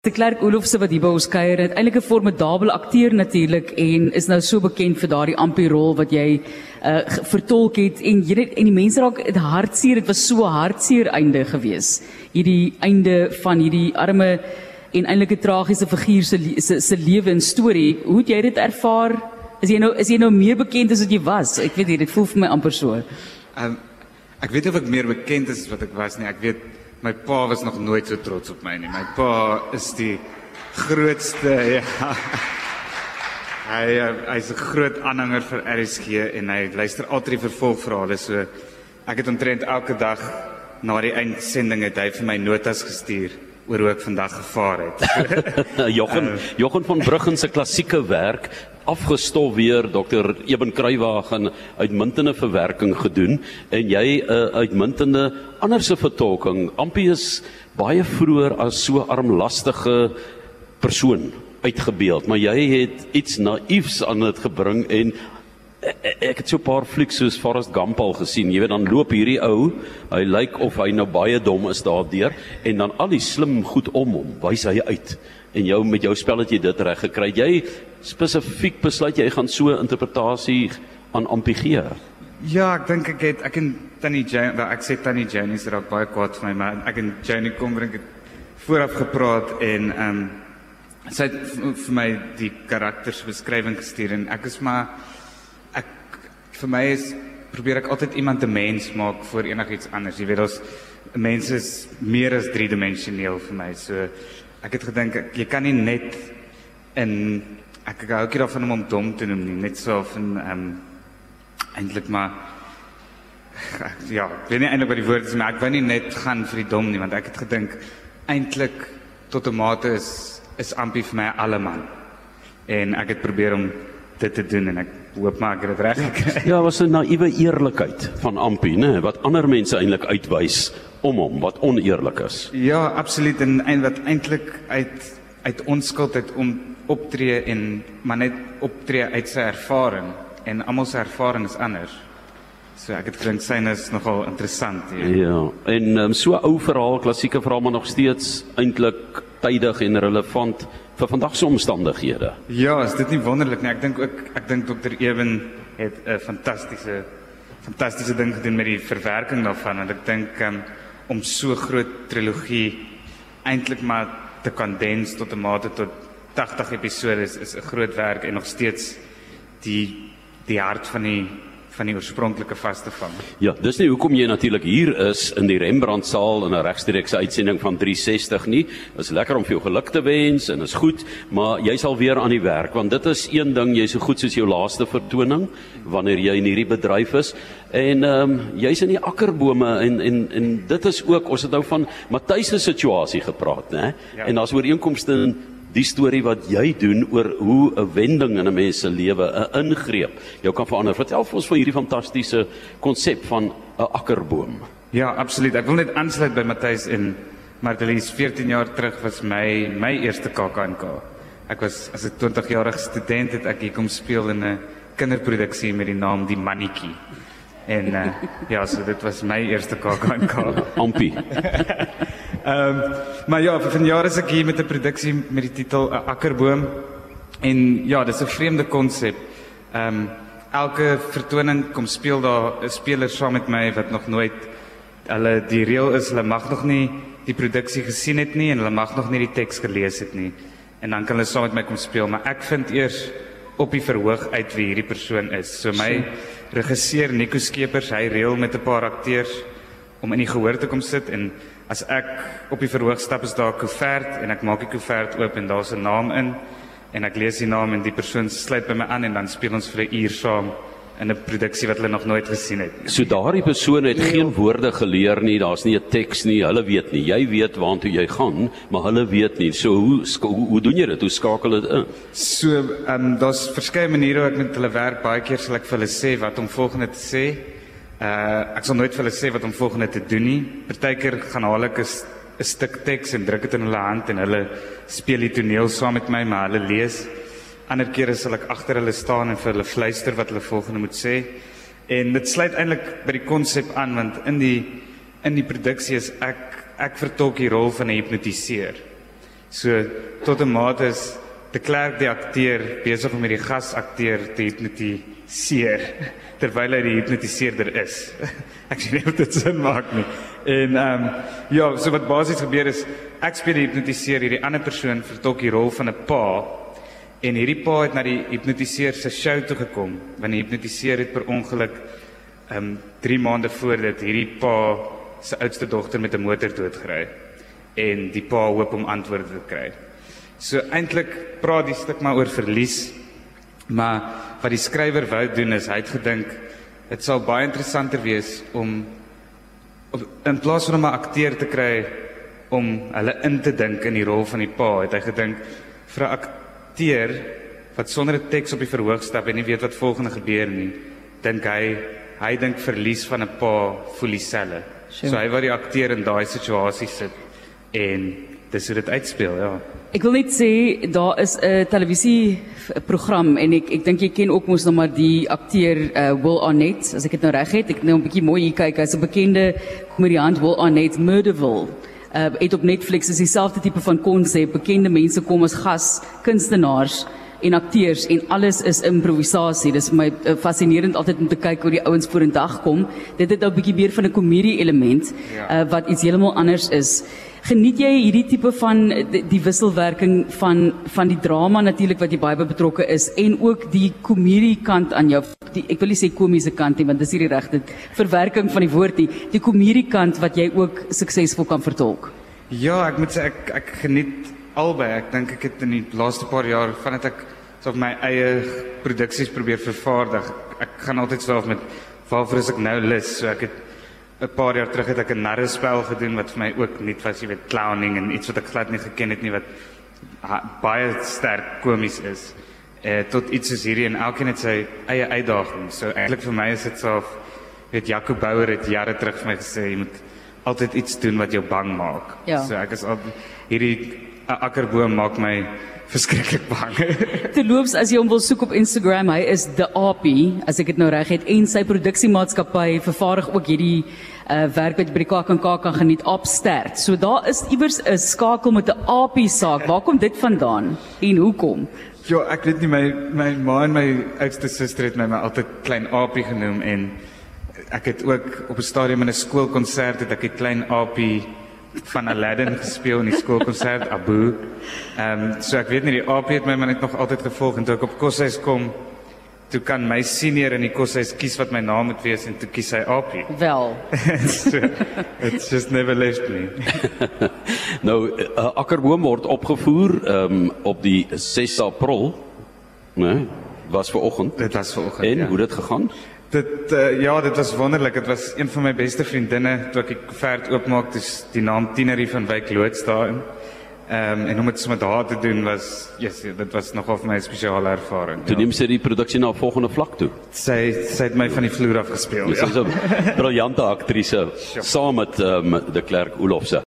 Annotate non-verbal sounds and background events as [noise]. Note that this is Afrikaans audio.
De Klerk Olofse wat hier by ons kuier, het eintlik 'n formidabele akteur natuurlik en is nou so bekend vir daardie ampierol wat jy uh vertolk het en jy en die mense raak dit hartseer, dit was so hartseer einde gewees. Hierdie einde van hierdie arme en eintlik 'n tragiese figuur se se, se lewe en storie. Hoe het jy dit ervaar? Is jy nou is jy nou meer bekend as wat jy was? Ek weet nie, dit voel vir my amper so. Um, ek weet of ek meer bekend is as wat ek was nie. Ek weet my pa was nog nooit so trots op my nie. My pa is die grootste [laughs] ja. Hy eh, hy's 'n groot aanhanger vir RSG en hy luister altyd die vervolgverhale so ek het omtrent elke dag na die eindsending het hy vir my notas gestuur oor hoe ek vandag gevaar het. [laughs] Jochen uh, Jochen van Bruggen se klassieke werk afgestof weer Dr. Eben Kruiwagen uitmuntende verwerking gedoen en jy 'n uh, uitmuntende anderse vertolking. Ampius baie vroeër as so armlastige persoon uitgebeeld, maar jy het iets naïefs aan dit gebring en ek het so 'n paar flieks soos Forrest Gump al gesien. Jy weet dan loop hierdie ou, hy lyk of hy nou baie dom is daardeur en dan al die slim goed om hom, wys hy uit en jou met jou spel het jy dit reg gekry. Jy spesifiek besluit jy gaan so 'n interpretasie aan ampigee. Ja, ek dink ek het ek en Tannie Jane, wel ek sê Tannie Jane is raak baie kwaad vir my, maar ek en Jane kom bring dit vooraf gepraat en ehm um, sy het vir my die karakters beskrywing gestuur en ek is maar ek vir my is probeer ek altyd iemand 'n mens maak voor enigiets anders. Jy weet ons mense is meer as driedimensioneel vir my. So ek het gedink jy kan nie net in ek gou ook daarvan om hom dom te noem nie, net so van ehm um, eintlik maar [laughs] ja, ek weet nie eintlik wat die woord is, maar ek wou nie net gaan vir die dom nie, want ek het gedink eintlik tot 'n mate is is Ampie vir my alleman. En ek het probeer om dit te doen en ek hoop maar ek het dit reg gekry. Ja, was 'n naïewe eerlikheid van Ampie, né, wat ander mense eintlik uitwys om hom wat oneerlik is. Ja, absoluut en en wat eintlik uit uit onskuld uit om optree en maar net optree uit sy ervaring en almal se ervaring is anders. So ek het gedink syne is nogal interessant hier. Ja, en um, so ou verhaal, klassieke verhaal maar nog steeds eintlik tydig en relevant vir vandag se omstandighede. Ja, is dit nie wonderlik nie? Ek dink ook ek dink dokter Ewen het 'n fantastiese fantastiese ding gedoen met die verwerking daarvan want ek dink um, om so groot trilogie eintlik maar te kondens tot 'n mate tot 80 episode is is 'n groot werk en nog steeds die die hart van die van die oorspronklike vaste van. Ja, dis nie hoekom jy natuurlik hier is in die Rembrandt saal in 'n regstreekse uitsending van 360 nie. Dit is lekker om vir jou geluk te wens en is goed, maar jy sal weer aan die werk want dit is een ding jy so goed soos jou laaste vertoning wanneer jy in hierdie bedryf is. En ehm um, jy's in die akkerbome en en en dit is ook ons het nou van Matthys se situasie gepraat, né? Ja. En daar's ooreenkomste in die storie wat jy doen oor hoe 'n wending in 'n mens se lewe, 'n ingreep, jou kan verander. Vertel vir ons van hierdie fantastiese konsep van 'n akkerboom. Ja, absoluut. Ek wil net aansluit by Matthys en Martelies 14 jaar terug was my my eerste KAKNK. Ek was as 'n 20-jarige student het ek hier kom speel in 'n kinderproduksie met die naam Die Mannetjie. En uh, ja, so dit was my eerste KAKNK. Ampie. [laughs] Ehm um, maar ja, vir vanjaar is ek hier met 'n produksie met die titel 'n Akkerboom. En ja, dis 'n vreemde konsep. Ehm um, elke vertoning kom speel daar 'n speler saam met my wat nog nooit hulle die reël is, hulle mag nog nie die produksie gesien het nie en hulle mag nog nie die teks gelees het nie. En dan kan hulle saam met my kom speel, maar ek vind eers op die verhoog uit wie hierdie persoon is. So my regisseur Nico Skeepers, hy reël met 'n paar akteurs om in die gehoor te kom sit en as ek op die verhoog stap is daar 'n koevert en ek maak die koevert oop en daar's 'n naam in en ek lees die naam en die persoon sluit by my aan en dan speel ons vir 'n uur saam in 'n produksie wat hulle nog nooit gesien het. So daardie persoon het geen woorde geleer nie, daar's nie 'n teks nie, hulle weet nie. Jy weet waartoe jy gaan, maar hulle weet nie. So hoe hoe, hoe doen jy dit? Hoe skakel dit in? So, ehm um, daar's verskeie maniere hoe ek met hulle werk. Baie keer sal ek vir hulle sê wat om volgende te sê. Uh ek sal nooit vir hulle sê wat om volgende te doen nie. Partykeer gaan haal ek 'n stuk teks en druk dit in hulle hand en hulle speel die toneel saam met my, maar hulle lees. Ander kere sal ek agter hulle staan en vir hulle fluister wat hulle volgende moet sê. En dit sluit eintlik by die konsep aan want in die in die produksie is ek ek vertolk die rol van 'n hipnotiseer. So tot 'n mate is de Klerk die akteur besig om hierdie gasakteur te hipnotiseer [laughs] terwyl hy die hipnotiseerder is. [laughs] Ek sien nie of dit sin maak nie. En ehm um, ja, so wat basies gebeur is ek speel die hipnotiseer hierdie ander persoon vertolk die rol van 'n pa en hierdie pa het na die hipnotiseer se show toe gekom want die hipnotiseer het per ongeluk ehm um, 3 maande voor dit hierdie pa se oudste dogter met 'n motor doodgery en die pa hoop om antwoorde te kry. So eintlik praat die stuk maar oor verlies. Maar wat die skrywer wou doen is hy het gedink dit sal baie interessanter wees om op, in plaas van 'n akteur te kry om hulle in te dink in die rol van die pa, het hy gedink vir 'n akteur wat sonder 'n teks op die verhoog stap en nie weet wat volgende gebeur nie, dink hy hy dink verlies van 'n pa voel dieselfde. Sure. So hy wou die akteur in daai situasie sit en dis hoe dit uitspeel, ja. Ek wil net sê daar is 'n televisieprogram en ek ek dink jy ken ook mos nog maar die akteur uh, Will Arnett as ek dit nou reg het. Ek nou 'n bietjie mooi hier kyk. Hy's 'n bekende komediant Will Arnett Murderville. Uh het op Netflix is dieselfde tipe van konsep. Bekende mense kom as gas kunstenaars en akteurs en alles is improvisasie. Dis vir my uh, fascinerend altyd om te kyk hoe die ouens vorendag kom. Dit het nou 'n bietjie meer van 'n komedie element uh, wat iets heeltemal anders is. Geniet jy hierdie tipe van die, die wisselwerking van van die drama natuurlik wat jy baie betrokke is en ook die komedie kant aan jou die, ek wil nie sê komiese kant nie want dis nie die regte verwerking van die woord nie die komedie kant wat jy ook suksesvol kan vertolk Ja, ek moet sê ek ek geniet albei. Ek dink ek het in die laaste paar jaar vandat ek so my eie produksies probeer vervaardig. Ek gaan altyd self met waarvoor is ek nou lus. So ek het 'n paar jaar terug het ek 'n narrespel gedoen wat vir my ook nuut was, jy weet, clowning en iets wat ek glad nie geken het nie wat ha, baie sterk komies is. Eh tot iets soos hierdie en elkeen het sy eie uitdaging. So eintlik vir my is dit so weet Jaco Bouwer het jare terug vir my gesê jy moet altyd iets doen wat jou bang maak. Ja. So ek is al hierdie a- akkerboom maak my verskriklik bang. [laughs] Terloops as jy hom wil soek op Instagram hy is the Apie as ek dit nou reg het en sy produksiemaatskappy vervaardig ook hierdie uh, werk wat jy by die KAKNK kan geniet Opstert. So daar is iewers 'n skakel met 'n Apie saak. Waar kom dit vandaan en hoekom? ja, ek weet nie my my ma en my oudste suster het my maar altyd klein aapie genoem en ek het ook op 'n stadium in 'n skoolkonsert het ek 'n klein aapie van Aladdin gespeel in die skoolkonsert Abu. Ehm um, so ek weet nie die aapie het my maar net nog altyd gevolg en toe ek op koshuis kom toe kan my senior in die koshuis kies wat my naam moet wees en toe kies hy aapie. Wel, [laughs] so it's just never left me. [laughs] Nou uh, Akkerboom word opgevoer um, op die 6 April, né? Nee, was. Dit was vanoggend. En ja. hoe dit gegaan? Dit uh, ja, dit was wonderlik. Dit was een van my beste vriendinne toe ek die koevert oopmaak, dis die naam Tienerie van Wyk loods daarin. Ehm um, en om dit met haar te doen was, yes, dit was nogal vir my 'n spesiale ervaring. Toe Ja. neem sy die produksie na 'n volgende vlak toe. Sy sy het my van die vloer af gespeel. Sy's 'n briljante aktrise saam met um, de Klerk Olofse.